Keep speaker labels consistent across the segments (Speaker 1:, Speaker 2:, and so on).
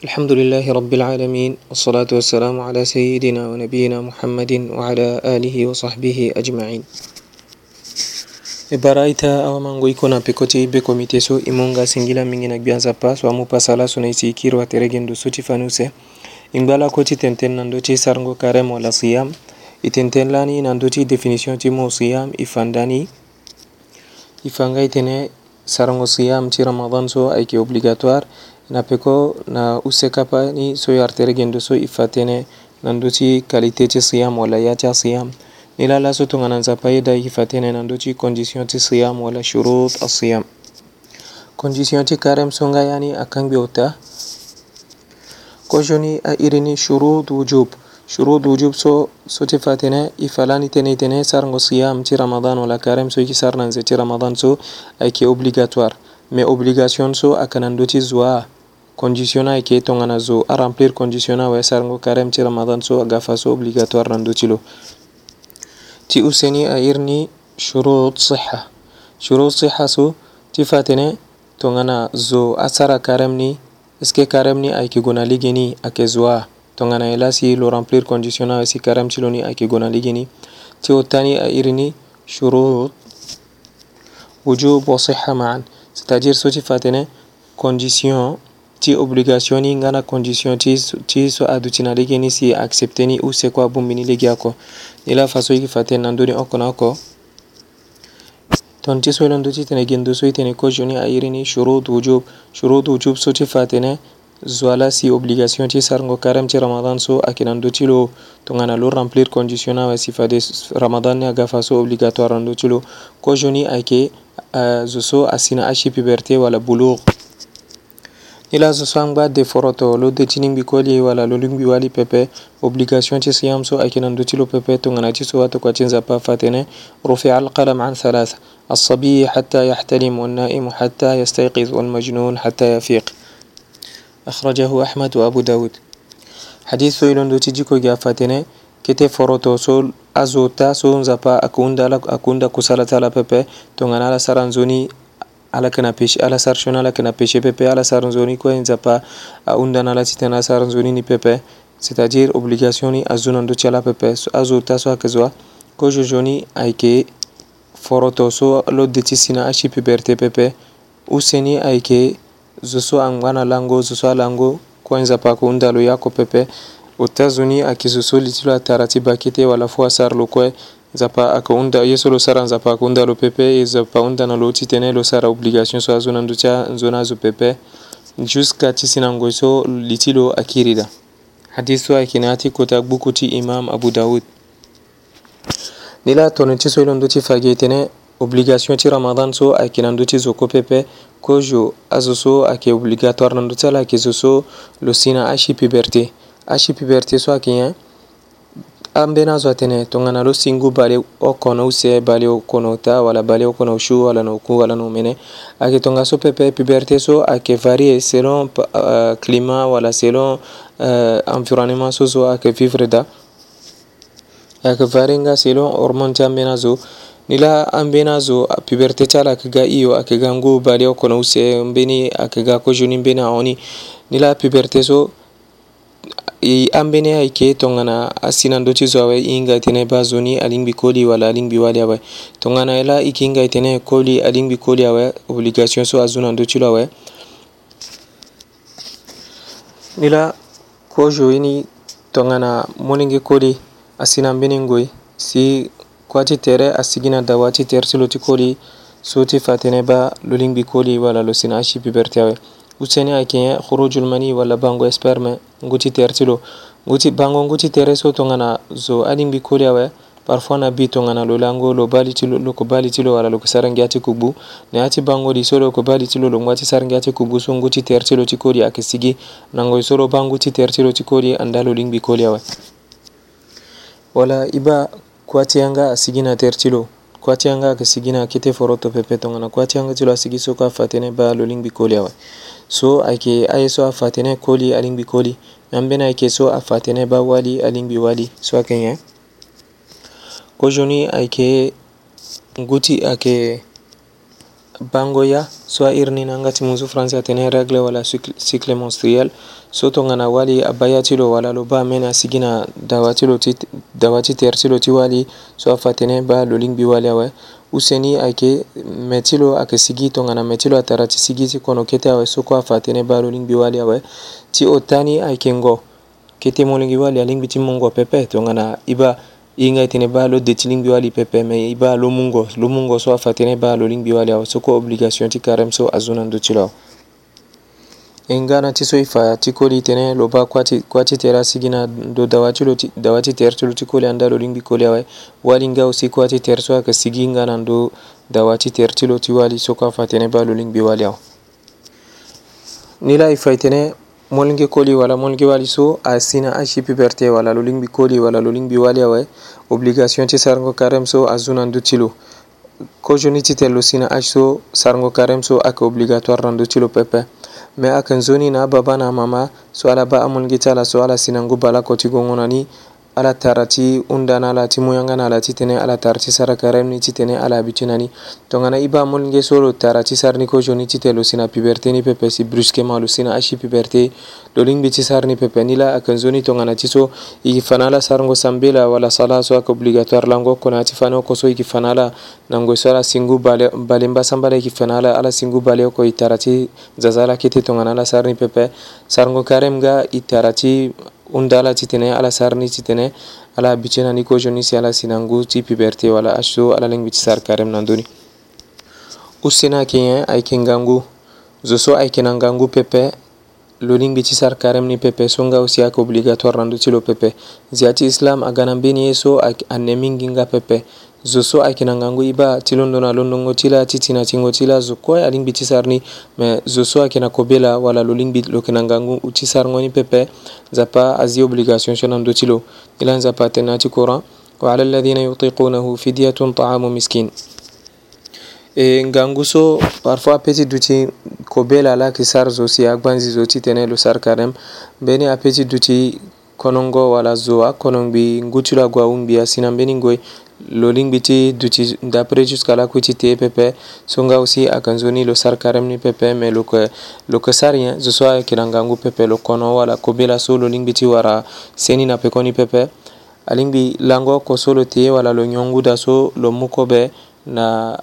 Speaker 1: الحمد لله رب العالمين والصلاة والسلام على سيدنا ونبينا محمد وعلى آله وصحبه أجمعين ebaraita awamango i kona pekoti be komite so i mun ga singila mingi na gbi anzapa so amu pasala so na i sigi kiri wateregen ndo so ti fanu se i ngba lako ti tenten nando ti sarango karem wala siyam i tenten lani nando ti définition ti mo siyam i fandani i fanga i tene sarango siyam ti ramadan so ayeke obligatoire Napeko na usekapani soy arterigendo soy ifatene nanduti qualité ti siyam wala ya ti siyam ni lala so tongana nzapa ye da ifatene nanduti condition ti siyam wala shurut asiyam condition ti karem so nga yani akan gbeuta kojoni a irini shurut wujub shurut wujub so so ti fatene ifalani tene tene sarngo siyam ti ramadan wala karem so yeki sarna nze ti ramadan so ayeke obligatoire mais obligation so ayeke na ndö ti zo conditionat eke tongana zo a remplir conditionat wayi e sarango carême ti ramadan so aga fa so obligatoire rando ti lo ti useni a ir ni shurut siha shurut siha so ti fa tene tongana zo asara carême ni eske carême ni ayeke gue na lege ni ayeke zo aa tongana e laa si lo remplir conditionat wayi e si carême ti lo ni ayeke gue na lege ni ti ota ni airi ni shurut wujub wa siha maan c'est à dire so ti fa tene condition ti obligationi ngana condition ti so adutina ligi ni si accepteni usekua bumbini ligi yako ila faso yiki faten nanduni oko na oko تون تسوي لندو تي تنه جندو سوي تنه كو جوني ايريني شروط وجوب شروط وجوب سو تي فاتنه زوالا سي اوبليغاسيون تي سارنغو كارم تي رمضان سو اكيناندو تي لو تونغانا لو رامبلير كونديسيونا وسيفادي رمضان ني اغافا سو اوبليغاتوار اندو تي لو كو جوني اكي زوسو اسينا اشي بيبرتي ولا بلوغ ila so sangba deforoto lo detinimbi kwali wala lo lingbi wali pepe obligation ci siyam so akinando ci lo pepe to ngana ci so wato kwa cinza pa fatene رفع القلم عن ثلاثة الصبي حتى يحتلم والنائم حتى يستيقظ والمجنون حتى يفيق أخرجه أحمد وأبو داود حديث سويلون دو تجيكو جافتنه kete foroto so azota so nzapa akunda la akunda kusala tala pepe tongana la saranzoni ala kena péché ala sar shona ala kena péché pepe ala sar nzoni kue nzapa aundana ala sitana ala sar nzoni ni pepe c'est-à-dire obligation ni azunando ti ala pepe azo ta so ayeke zo kozozo ni ayeke foro to so lo de ti sina achi puberté pepe use ni ayeke zo so angba na lango zo so alango kue nzapa ayeke hunda lo yako pepe o ta zo ni ayeke zo so li ti lo atara ti bake te wala fu asara lo kue nzapa ayeke hunda ye so lo sara nzapa ayeke hunda lo pepe e nzapa hunda na lo ti tënë lo sara obligation so azo na ndö ti anzoni azo pepe jusqu'à ti sinango so li ti lo akiri da hadis so ayeke na ya ti kota gbuku ti imam abu daoud ni la tongana ti so ye lo ndö ti fage tënë obligation ti ramadan so ayeke na ndö ti zo kue pepe kozo azo so ayeke obligatoire na ndö ti ala ayeke zo so lo si na achi puberté achi puberté so ayeke nyen an bɛɛ n'a zɔ tene tongana lo singu bale o kɔnɔ u sɛ bale o kɔnɔ ta wala bale o kɔnɔ shu wala no ku wala no mene ake tonga so pepe puberté so ake varie selon uh, climat wala selon uh, environnement so so ake vivre da ake varie nga selon hormone ti an bɛ n'a zo ni la an bɛ n'a zo puberté ti ala ake ga iyo ake ga ngu bale o kɔnɔ u sɛ n beni ake ga kojuni n beni a honi ni la puberté so ambene ayeke tongana asi na ndö ti zo awe i hinga tene ba zo ni alingbi koli wala alingbi wali awe tongana ye la i yeke hinga e tene koli alingbi koli awe obligation so azo na ndö ti lo awe ni la kozo ye ni tongana molenge koli asi na mbeni ngoi si kuâ ti tere asigi na dawa ti tere ti lo ti koli so ti fa tënë ba lo lingbi koli wala lo si na ashi puberté awe useni ayeke nyen khurujul mani wala bango esperme nguti tere ti lo nguti bango nguti tere so tongana zo alingbi koli awe parfois na bi tongana lo lango lo bali ti lo loko bali ti lo wala loko sara ngia ti kubu na ya ti bango li so loko bali ti lo lo ngwa ti sara ngia ti kubu so ngu ti tere ti lo ti koli ayeke sigi nango e so lo ba ngu ti tere ti lo ti koli andaa lo lingbi koli awe wala e ba kuâ ti yanga asigi na tere ti lo kuâ ti yanga ayeke sigi na kete foro to pepe tongana kuâ ti yanga ti lo asigi so kue afa tënë ba lo lingbi koli awe so ake aiso afatene koli alingbi koli namben ayeke so afatene ba wali alingbi wali so akenge kojoni ayeke ngu ti ayeke bango ya so ahiri ni na nga ti mu nzu france atene règle wala cycle menstruel so tongana wali abâ ya ti lo wala lo ba ambeni asigi na dawa ti lo ti dawa ti tere ti lo ti wali so afa tënë ba lo lingbi wali awe useni ayeke mɛ ti lo ayeke sigi tongana mɛ ti lo atara ti sigi ti kono kete awe so kue afa tënë ba lo lingbi wali awe ti ota ni ayeke ngo kete mu lingbi wali alingbi ti mu ngo pepe tongana i ba i nga e tene ba lo de ti lingbi wali pepe me i ba lo mu ngo lo mu ngo so afa tënë ba lo lingbi wali awe so kue obligation ti carême so azo na ndö ti lo awe engana ti so e fa ti koli tene lo ba kuâ ti tere asigina lo dawa ti tere ti lo ti koli andaa lo lingbi koli awe wali nga aussi kuâ ti tere so ayeke sigi nga na ndö dawa ti tere ti lo ti wali so kue afa tene ba lo lingbi wali awe ni la e fa e tene molnge koli wala molnge wali so asina asi puberté wala lo lingbi koli wala lo lingbi wali awe obligation ti sarango carême so azo na ndö ti lo kozoni ti tene lo si na age so sarango carême so ayeke obligatoire na ndö ti lo pepe me a kan zoni na baba na mama swala ba amon gitala swala sinangu bala koti gongonani ala tarati undana alati muyangana alati tene ala tarati sara karemni titene ala abicinani tongana iba molnge solo tarati sarni kojoni tite lo sina puberté ni pepe si brusquement lo sina ashi puberté lo lingbi ti sarni pepe ni la akanzoni tongana ti so yigi fana la sarango sambe la wala sala so aka obligatoire lango kona ti fana oko so yigi fana la nangue so ala singu bale mbasamba la yigi fana la ala singu bale oko i tara ti zaza la kete tongana la sarni pepe sarango karem ga i tara ti unda ala chitene ala sarni chitene ala bichena niko joni si ala sinangu ti piberte wala asho ala lengbi ti sar karem nanduni usena kenye ayeke ngangu zo so ayeke na ngangu pepe lo lingbi ti sar karem ni pepe so nga aussi ayeke obligatoire na ndö ti lo pepe zia ti islam aga na mbeni ye so ayeke ane mingi nga pepe zo so ayeke na ngangu i ba ti londo na londongo ti la ti ti na tingo ti la zo kue alingbi ti sar ni me zo so ayeke na kobela wala lo lingbi lo yeke na ngangu ti sarongo ni pepe nzapa azi obligation so na ndö ti lo ni la nzapa atene na ti courant وعلى الذين يطيقونه فدية طعام مسكين e ngangu so parfois apeti duti kobe la ala yeke sar zo si agbanzi zo ti tene lo sar karême mbeni apeti duti konongo wala zo akongbi ngu ti lo agua ahungbi asi na mbeni ngoi loling biti duti dapre jusqu'à la quitité pepe songa usi akanzoni lo sar karemni pepe me lo ke lo ke sarien zo soa kirangangu pepe lo kono wala kobela so loling biti wara seni na pekoni pepe alingbi lango ko so lo tie wala lo nyonguda so lo muko be na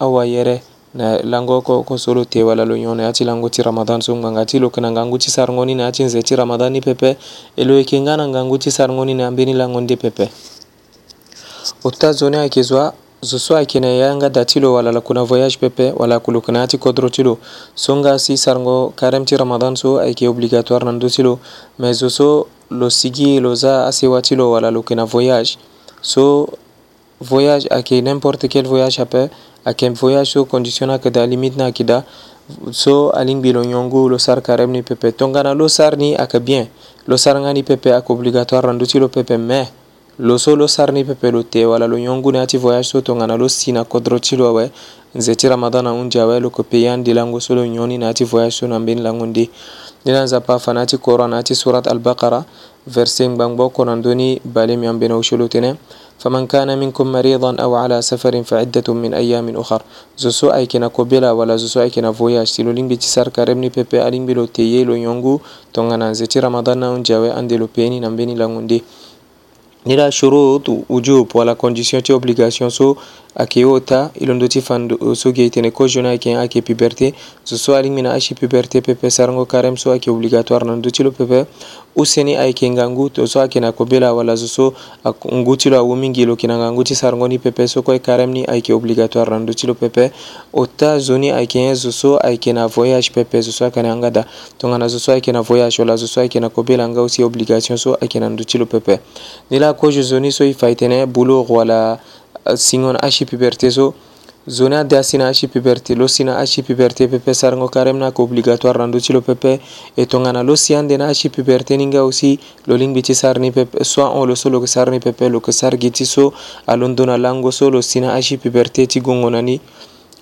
Speaker 1: awa yere na lango ko ko solo te wala lo nyone ati lango ti ramadan so nganga ti lo kana ngangu ti sar ngoni na ati nze ti ramadan ni pepe e lo yeke nga na ngangu ti sar ngoni na ambeni lango nde pepe ottazone ayeke zo zo ayeke na ya nga da ti lo wala lakuna voyage pepe wala kuluku na ya ti kodro ti lo so nga si sarango carême ti ramadan so ayeke obligatoire na ndö ti lo me zo so lo sigi lo za asewa ti lo wala lo yeke na voyage so voyage ayeke n'importe quel voyage ape ayeke voyage so condition ni ayeke da limite ni ayeke da so alingbi lo nyongu lo sar carême ni pepe tongana lo sar ni ayeke bien lo sar nga ni pepe ayeke obligatoire na ndö ti lo pepe mais lo so lo sarni pepe lo te wala lo yongune ati voyage so tongana lo sina kodro ti lo awe nze ti ramadana hunzi awe lo yeke peye andi lango so lo yoni na ya ti voyage so na mbeni lango nde ni na nzapa afa na ya ti coran na ya ti surat albakara verset ngbangba oko na ndöni bale mbi ambeni awusi lo tënë فمن كان منكم مريضا أو على سفر فعدة من أيام أخر زوسو أيكنا كوبيلا ولا زوسو أيكنا فوياج تيلو لينبي تسار كارمني بيبي ألينبي لو تيي لو يونغو تونغانا زيتي رمضان نون جاوي أندي لو بيني نمبيني لانغوندي ni la shurut wujub wala condition ti obligation so ake yota ilon doti fando so geitene ko jona ake ake puberté so so aling mina ashi puberté pepe sarango karem so ake obligatoire nan doti lo pepe useni ayeke nga ngu to so ayeke na kobe la wala zo so ngu ti lo awu mingi lo yeke na nga ngu ti sarango ni pepe so kue carême ni ayeke obligatoire na ndö ti lo pepe ota zo ni ayeke ye zo so ayeke na voyage pepe zo so ayeke na yanga da tongana zo so ayeke na voyage wala zo so ayeke na kobe la nga aussi obligation so ayeke na ndö ti lo pepe ni la kozo zo ni so e fa e tene boulor wala singon ashi puberté so zone ade asina ashi puberté lo sina ashi puberté pepe sargo karem nako obligatoire rando ti lo pepe e tongana lo si ande na ashi puberté ni nga aussi lo lingbi ti sar ni pepe soit on lo so lo yeke sar ni pepe lo yeke sargi ti so alondö na lango so lo si na ashi puberté ti gongo na ni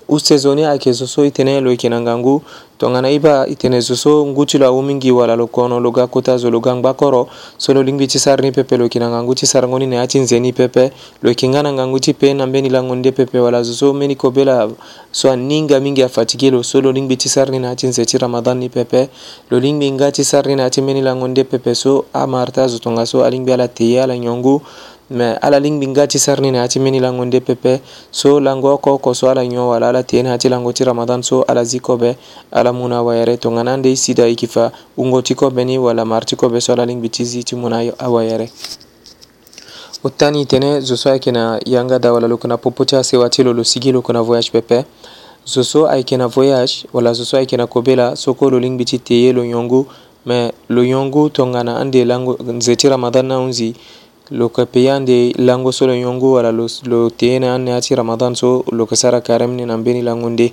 Speaker 1: usezoni ayeke zo so e tene lo yeke na nga ngu tongana ye ba e tene zo so ngu ti lo ahumingi wala lo kono lo ga kota zo lo ga ngba koro so lo lingbi ti sara ni pepe lo yeke na nga ngu ti sarango ni na ya ti nzeni pepe lo yeke nga na nga ngu ti pe na mbeni lango nde pepe wala zo so mbeni kobela so aninga mingi afa ti ge lo so lo lingbi ti sara ni na ya ti nze ti ramadan ni pepe lo lingbi nga ti sara ni na ya ti mbeni lango nde pepe so amara ti azo tongaso alingbi ala teye ala nyon ngu me ala ling binga chi sarni ne achi meni lango nde pepe so lango ko ko so ala nyo wala ala tien hachi lango ti ramadan so ala ziko be ala muna wayere to ngana nde sida ikifa ungo ti ko beni wala mar ti ko be so ala ling bitizi ti muna awayere utani tene zo so ayeke na yanga da wala lo na popo ti asewa ti lo lo sigi lo na voyage pepe zo so ayeke na voyage wala zo so ayeke na kobela so kue lo lingbi ti teye lo yongu me lo yongu tongana ande lango nze ti ramadan na hunzi lo ka peyande lango solo yongo wala lo, lo teyene anne ati ramadan so lo ka sara karemne nan beni lango nde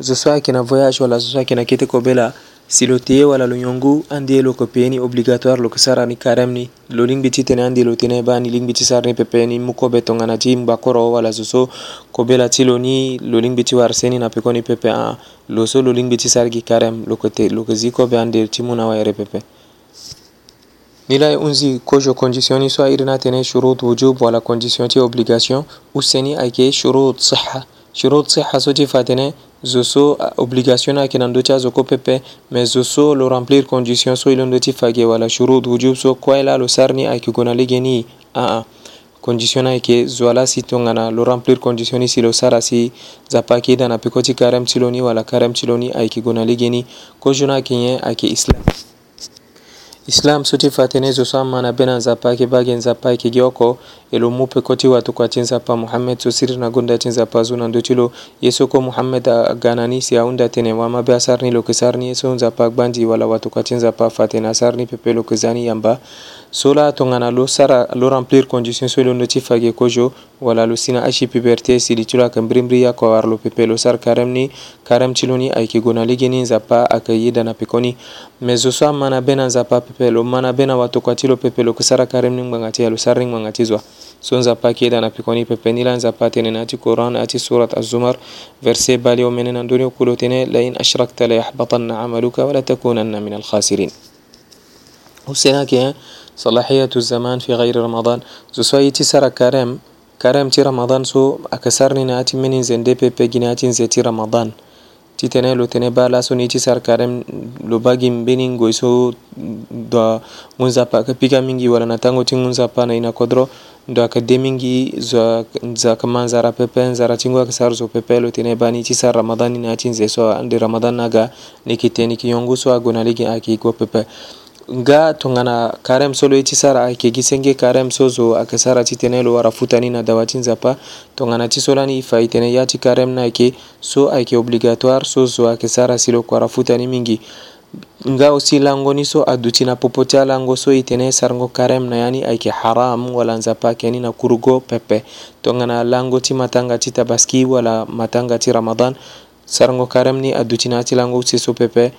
Speaker 1: zo so akina voyage wala zo so akina kete ko bela si lo teye wala lo yongo ande lo ka peyeni obligatoire lo ka sara ni karemni lo lingbi ti tene ande lo tene bani lingbi ti sarni pepeni mu kobe tongana ti mbakoro wala zo so ko bela ti lo ni lo lingbi ti wara seni na pekoni pepe a ah, lo so lo lingbi ti sargi karem lo ka zi kobe ande ti mu na wayere pepe ندای اونزی کجا كونديسيوني سواء إرنا تنه شروط وجوب ولا كونديسيونتي اوبليغاسيون والثاني اكي شروط صحة شروط صحة سوتي فاتنه زوسو اوبليغاسيون اكي نندوتيا زوكو بيبي مي زوسو لو رامبلير كونديسيون سو يلوندوتي فاجي ولا شروط وجوب سو كويلا لو سارني اكي غوناليغيني اه اه condition ayeke zo ala si tongana lo remplir condition ni si lo sara si nzapa ayeke da na peko ti karême ti lo ni wala karême ti lo ni ayeke gue na lege ni kozo ni ayeke nyen ayeke islam islam suti fatenezo sammana bena nzapake bage nzapake gioko elo mupe koti watu kwatin zapa muhammed so sirri na gonda tin zapa zuna ndotilo yeso ko muhammed a ganani si aunda tene wama be asarni lo kisarni yeso nzapa gbandi wala watu kwatin zapa fatena sarni pepe lo kizani yamba sola tongana lo sara lo remplir condition so lo noti fage kojo wala lo sina aci puberté sili tula kan brimbri ya ko warlo pepe lo sar karemni karem ciloni ayke gona ligini nzapa aka yidana pikoni mais zo so amana bena nzapa pepe lo mana bena watokua ti lo pepe lo yeke sara karem ni ngbanga ti ya lo sar ni ngbanga ti zo so nzapa ayeke yeda na pikoni pepe ni la nzapa atene na ti couran na ya ti surat azumar verset bali o mene na ndöni oku lo tënë lain ashrakta layahbatanna amaluka wala takunanna min alkhasirin o sena ke صلاحية الزمان في غير رمضان زو سويتي سرا كرم كرم تي رمضان سو أكسرني ناتي مني زندي بيبي جناتي زيتي رمضان titene lo tene bala so niti sar karem lo bagi mbeni ngoiso dwa ngunza pa kapika mingi wala natango ti ngunza pa na ina kodro ndo aka de mingi zwa za kama nzara pepe nzara ti ngu ayeke sara zo pepe lo tene ba ni ti sara ramadan ni na ya ti nze so ande ramadan na ga ni yeke te ni yeke yongu so ague na lege ayeke go pepe nga tongana karem so lo ye ti sara ayeke gi senge karem so zo ayeke sara ti tënë lo wara futani na dawa ti nzapa tongana ti so lani e fa e tene ya ti karem ni ayeke so ayeke obligatoire so zo ayeke sara si loko wara futani mingi nga aussi lango ni so aduti na popo ti alango so e tene sarango karem na ya ni ayeke haram wala nzapa ayeke ni na kurugo pepe tongana lango ti matanga ti tabaski wala matanga ti ramadan sarango karem ni aduti na ya ti lango si so pepe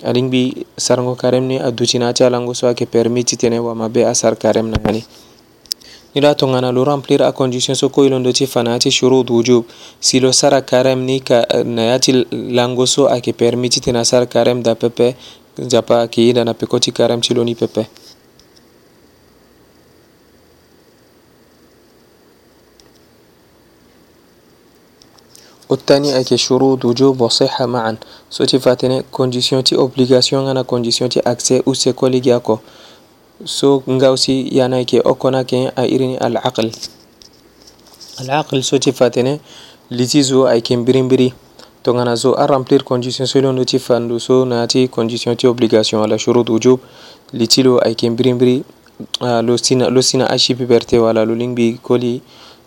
Speaker 1: aringbi sargo karemni aducinati alango soit que permiti tene wamabe asar karemna yani ila to ngana lo remplir a condition so ko ilondoti fanati shurud wujub si lo sara karem ni ka nayati lango so ake permiti tena sar karem da pepe japa ki da na pekoti karem tiloni pepe والثاني كي شروط وجوب وصحة معا سوتي فاتني كونديسيون تي اوبليغاسيون انا كونديسيون تي اكسي او سي كوليغي اكو سو نغاوسي يانا كي اوكونا كي ايرين العقل العقل سوتي فاتني لتيزو اي كين برين بري tongana zo a remplir condition so londo ti fandu so na ti condition ti obligation wala shurut wujub li ti lo ayeke mbirimbiri lo sina lo sina ashi piperte wala lo lingbi koli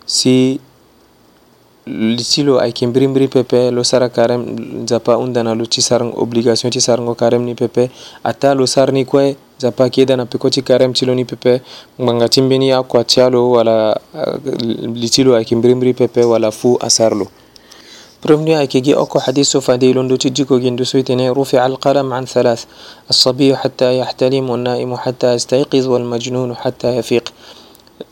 Speaker 1: si silo ayke mbirimmbiri pepe lo sara karem nzapa undana lo ti sar obligation ti sarango karem ni pepe ata lo sara ni kue nzapa ayeke ye da na peko ti karême ti lo ni pepe ngbanga ti mbeni akua ti alo wala li ti lo ayeke mbirimmbiri pepe wala fu asara lo برمني أيكيجي أكو حديث فدي لندو تجيكو جندو سويتني رفع القلم عن ثلاث الصبي حتى يحتلم والنائم حتى يستيقظ والمجنون حتى يفيق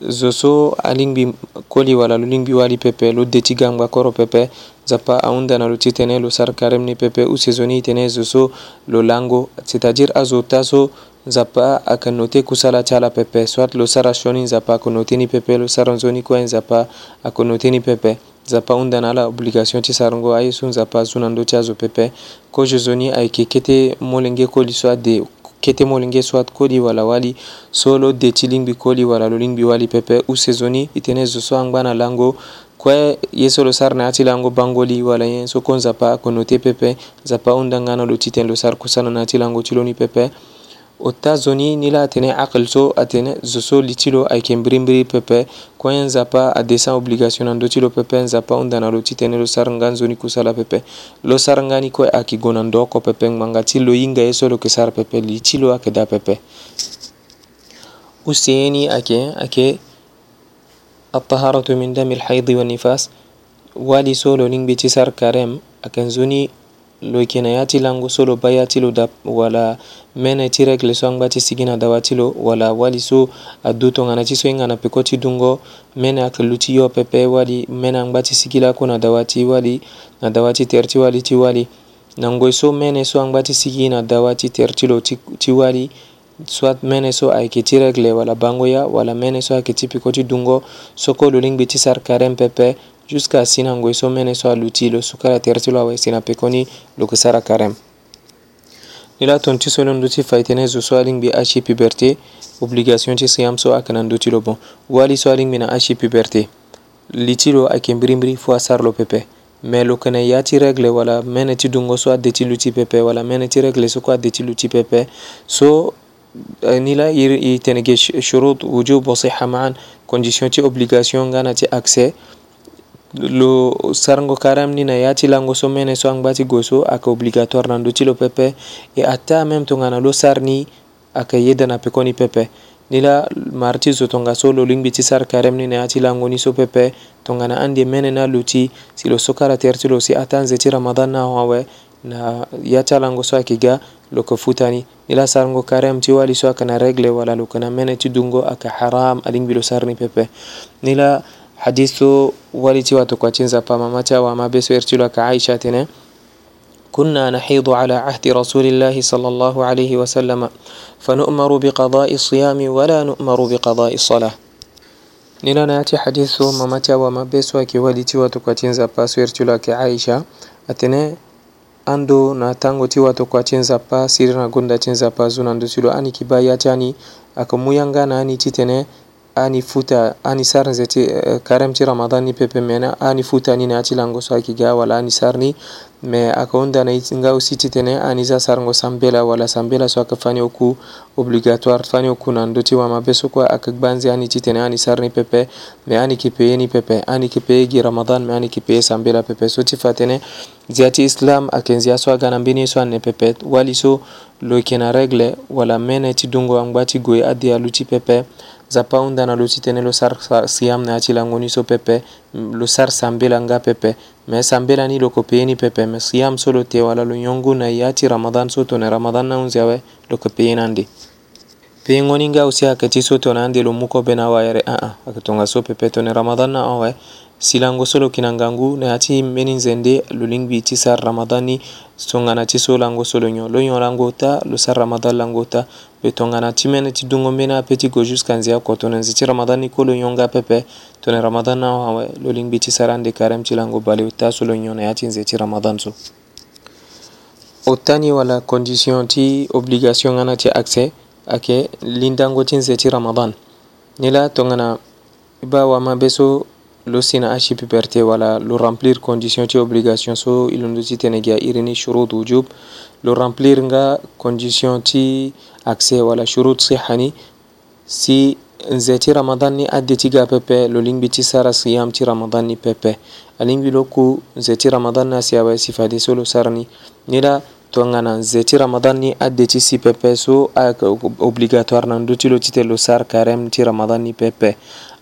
Speaker 1: zo so a lingbi koli wala lo lingbi wali pepe lo deti gangba koro pepe zapa ahunda na lo ti tene lo sara karemni pepe u saisoni e tene zo so lo lango c'est à dire azo ta so nzapa ayeke noté kusala ti ala pepe soit lo sara sioni nzapa ayeke noté ni pepe lo sara nzoni kue nzapa ayeke noté ni pepe nzapa hunda na ala obligation ti sarango aye so nzapa azo na ndö ti azo pepe kozo zo ni ayeke kete molenge koli so ade ketemo linge soit koli wala wali so lodde ti lingbi koli wala lo lingbi wali pepe usesoni e tene zo so angba na lango kue ye so lo sara na ya ti lango bango li wala nyen so kon nzapa ayeke noté pepe nzapa hunda nga na lo titene lo sara kusala na ya ti lango ti loni pepe États-Unis ni la tene aqal so atene zoso litilo ayeke mbirimbiri pepe kue nzapa adessin obligation na ndö ti lo pepe nzapa hunda na lo ti tene lo saranga nzoni kusala pepe lo saranga ni kue ayeke gue na ndo oko pepe ngbanga ti lo hinga ye so lo yeke sara pepe li ti lo ayeke da pepe useye ni ayeke ayeke الطهارة من دم الحيض والنفاس والي سولو لينغ بيتي سار كاريم أكنزوني loikene yatilo solo ba yatilo wala mene ti rekle so angba ti sigi na dawa ti lo wala wali so adu tongana ti so hinga na peko ti dungo mene akelu ti yo pepe wali mene angba ti sigi lako na dawa ti wali na dawa ti tere ti wali ti wali na ngoi so mene so angba ti sigi na dawa ti tere ti lo ti wali soit mene so ayeke ti regle wala bango ya wala mene so ayeke ti peko ti dungo so kolo lingbi ti sara karen pepe jusqu'à sinango e so mene so alutilo sukara tertilo awa e sina pekoni loke sara karem ni la tonti so non duti faytene zo so alingbi aci puberté obligation ti siyam so ayeke na ndutilo bon wali so alingbi na aci puberté li ti lo ayeke mbirimbiri fu asara lo pepe me lo kene ya ti règle wala mene ti dungo so ade ti lu ti pepe wala mene ti règle so kue ade ti lu ti pepe so ni la i tene ge shurut wujub wa siha maan condition ti obligation nga na ti accès lo sargo karamni na ya ti lango so mene so angba ti gue so ayeke obligatoire na ndö ti lo pepe e ata même tongana lo sar ni ayeke yeda na pekoni pepe ni la mari ti zo tongaso lo lingbi ti sar karême ni na ya ti lango ni so pepe tongana ande mene na lo ti si lo so kara tere ti lo si ata nze ti ramadan na awe na ya ti alango so ayeke ga lo yeke futa ni ni la sarango karême ti wali so ayeke na règle wala lo yeke na mene ti dungo ayeke haram alingbi lo sar ni pepe ni la hadith so ولتوا تكواتين زبا ماماتا وما بسويرتلو كعائشة كنا نحيض على عهد رسول الله صلى الله عليه وسلم فنؤمر بقضاء الصيام ولا نؤمر بقضاء الصلاة نيلاناتي حديث ماماتا وما بسوا كوالتوا تكواتين زبا سويرتلو كعائشة أتنى ando na tango ti watoko ti nzapa siri na gonda ti nzapa zo na ndö ti lo ani kiba ya ti ani ayeke mu yanga na ani ti tene ani futa ani eh, eh, ti ramadan ni pepe mena ani futa ni na ti lango naati langoso ga wala ani sarni me akaunda na ngao ti tene ani aniza sarngo sambela wala sambela so fani oku obligatoire fani oku na ndoti wa mabeso kwa akagbanzi ani ti tene ani sarni pepe me ani ni pepe ani gi ramadan me ani kipee sambela pepe so ti tifatene ziati islam akenzia so agana mbini so anne pepe wali so lo na regle wala mene ti dungo angba ti goye adi ti pepe zapaundana lo sitenelo sar siamne acilangoni so pepe lo sar sambelanga pepe me sambelani lo kopeyeni pepe me siam so lo tewala lo yonguna ye aci ramadan so tone ramadan naunzi awe lo kopeyenandi peyeŋoninga usi aketi so tone andi lo mukobe nawayere aa akatonga so pepe tone ramadan na awe silango solo kinangangu na yati meni nzende lo lingbi ti sar ramadani tongana ti so lango solo nyon lo nyon lango ta lo sar ramadan lango ta lo tongana ti mene ti dungo mbeni ape ti go jusqu'à nze oko tongana nze ti ramadan ni kue lo nyon nga pepe tongana ramadan na awe lo lingbi ti sara ande karême ti lango bale ota so lo nyon na ya ti nze ti ramadan so o tani wala condition ti obligation nga na ti accès ayeke lindango ti nze ti ramadan ni la tongana ba wama be so lo sina ashi puberté wala lo remplir condition ti obligation so i lo si tene gi a irini shurut wujub lo remplir nga condition ti accès wala shurut siha ni si nze ti ramadan ni ade ti ga pepe lo lingbi ti sara siyam ti ramadan ni pepe alingbi lo ku nze ti ramadan ni asi awe si fade so lo sara ni ni la tongana nze ti ramadan ni ade ti si pepe so obligatoire na ndö ti lo ti tene lo sara carême ti ramadan ni pepe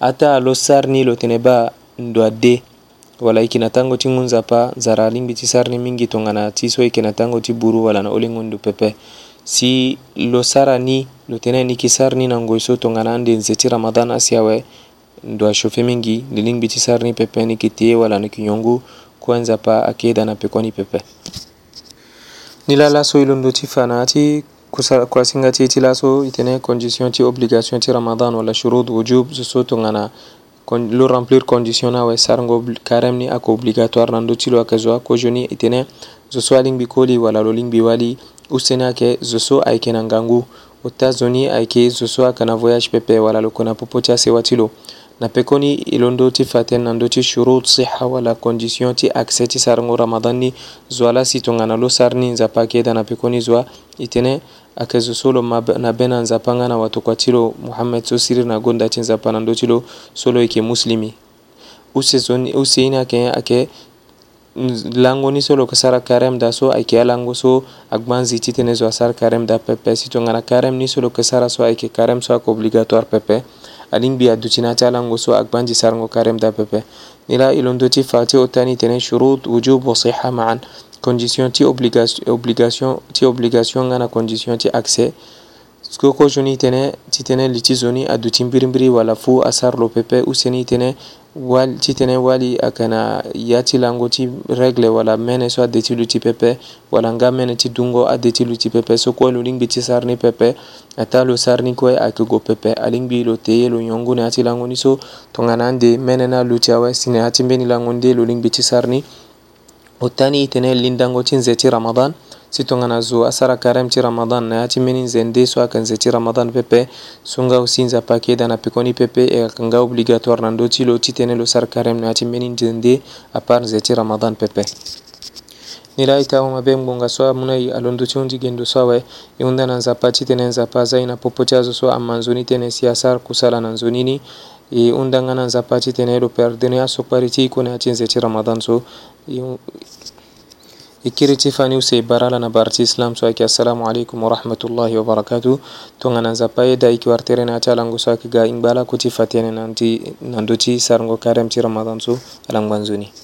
Speaker 1: hata losarni loteneba ndo ade wala yeke na tango ti ngunza pa nzara lingbi ti sarni mingi tongana ti so yeke na tango ti buru wala na olengo ndo pepe si lo sara ni lo tënë ni yeke sara ni na ngoi so tongana ande nze ti ramadan asi awe ndo achauffe mingi lo lingbi ti sara ni pepe ni yeke te wala na yeke yongu kue nzapa ayeke yeda na peko ni pepe ni lala so e londo ti fa na ya ti ko singati laso itene condition ti obligation ti ramadan wala shurud wujub so so tongana lo remplir condition na awe sarango carême ni ako obligatoire na ndö ti lo ayeke zo ako jeûni e tene zo so alingbi koli wala lo lingbi wali useni ayeke zo so ayeke na ngangu États-Unis ayeke zo so ayeke na voyage pepe wala loko na popo ti asewa ti lo na pekoni e lo ndö ti fa tënë na ndö ti shurut siha wala condition ti accès ti sarango ramadan ni zo ala si tongana lo sar ni nzapa ayeke eda na pekoni zo e tene akezo solo na be na nzapanga na wato kua ti lo muhammed so siri na gonda ti nzapa na ndö ti lo solo e yeke muslimi use so ni use ni ayeke ayeke lango ni so lo yeke sara karême da so ayeke ya lango so agba nzi ti tënë zo asara karême da pepe si tongana karême ni so lo yeke sara so ayeke karême so ayeke obligatoire pepe alingbi aduti na ti alango so agba nzi sarango karême da pepe ni la e lo ndö ti fa ti ota ni tene shurut wujub wa siha ma'an condition ti obligation ti obligation nga na condition ti accès soko kojuni tene ti tene li ti zoni adu ti mbirimbiri wala fu asar lo pepe useni tene wali ti tene wali ayeke na ya ti lango ti règle wala mene so ade ti lu ti pepe wala nga mene ti dungo ade ti lu ti pepe so kue lo lingbi ti sar ni pepe ata lo sar ni kue ayeke gue pepe alingbi lo te ye lo yongu na ya ti lango ni so tongana ande mene na lu ti awesi na ya ti mbeni lango nde lo lingbi ti sar ni والثاني تنين لين دانغوتين زيتي رمضان sitongana zo asara karem ti ramadan na ya ti mbeni nzende so ayeke nze ti ramadan pepe so nga aussi nze apake da na pikoni pepe e yeke nga obligatoire na ndö ti lo titene lo sara karem na ya ti mbeni nzende apart nze ti ramadan pepe ni la e ti amabe ngbonga so amû e alondo ti hundi gendo so awe e hunda na nzapa titene nzapa azia e na popo ti azo so ama nzoni tene si asara kusala na nzoni ni e hunda nga na nzapa titene lo perdene asokpari ti hiko na ya ti nze ti ramadan so e kiriti faniw se barala na barti islam so ayki assalamu aleykum warahmatullahi wabarakatu tongana nzapa ye dayiki warterena ti alango so ayeke ga hingba ala kuti fatene na ndö ti sarango karême ti ramadan so alangba nzoni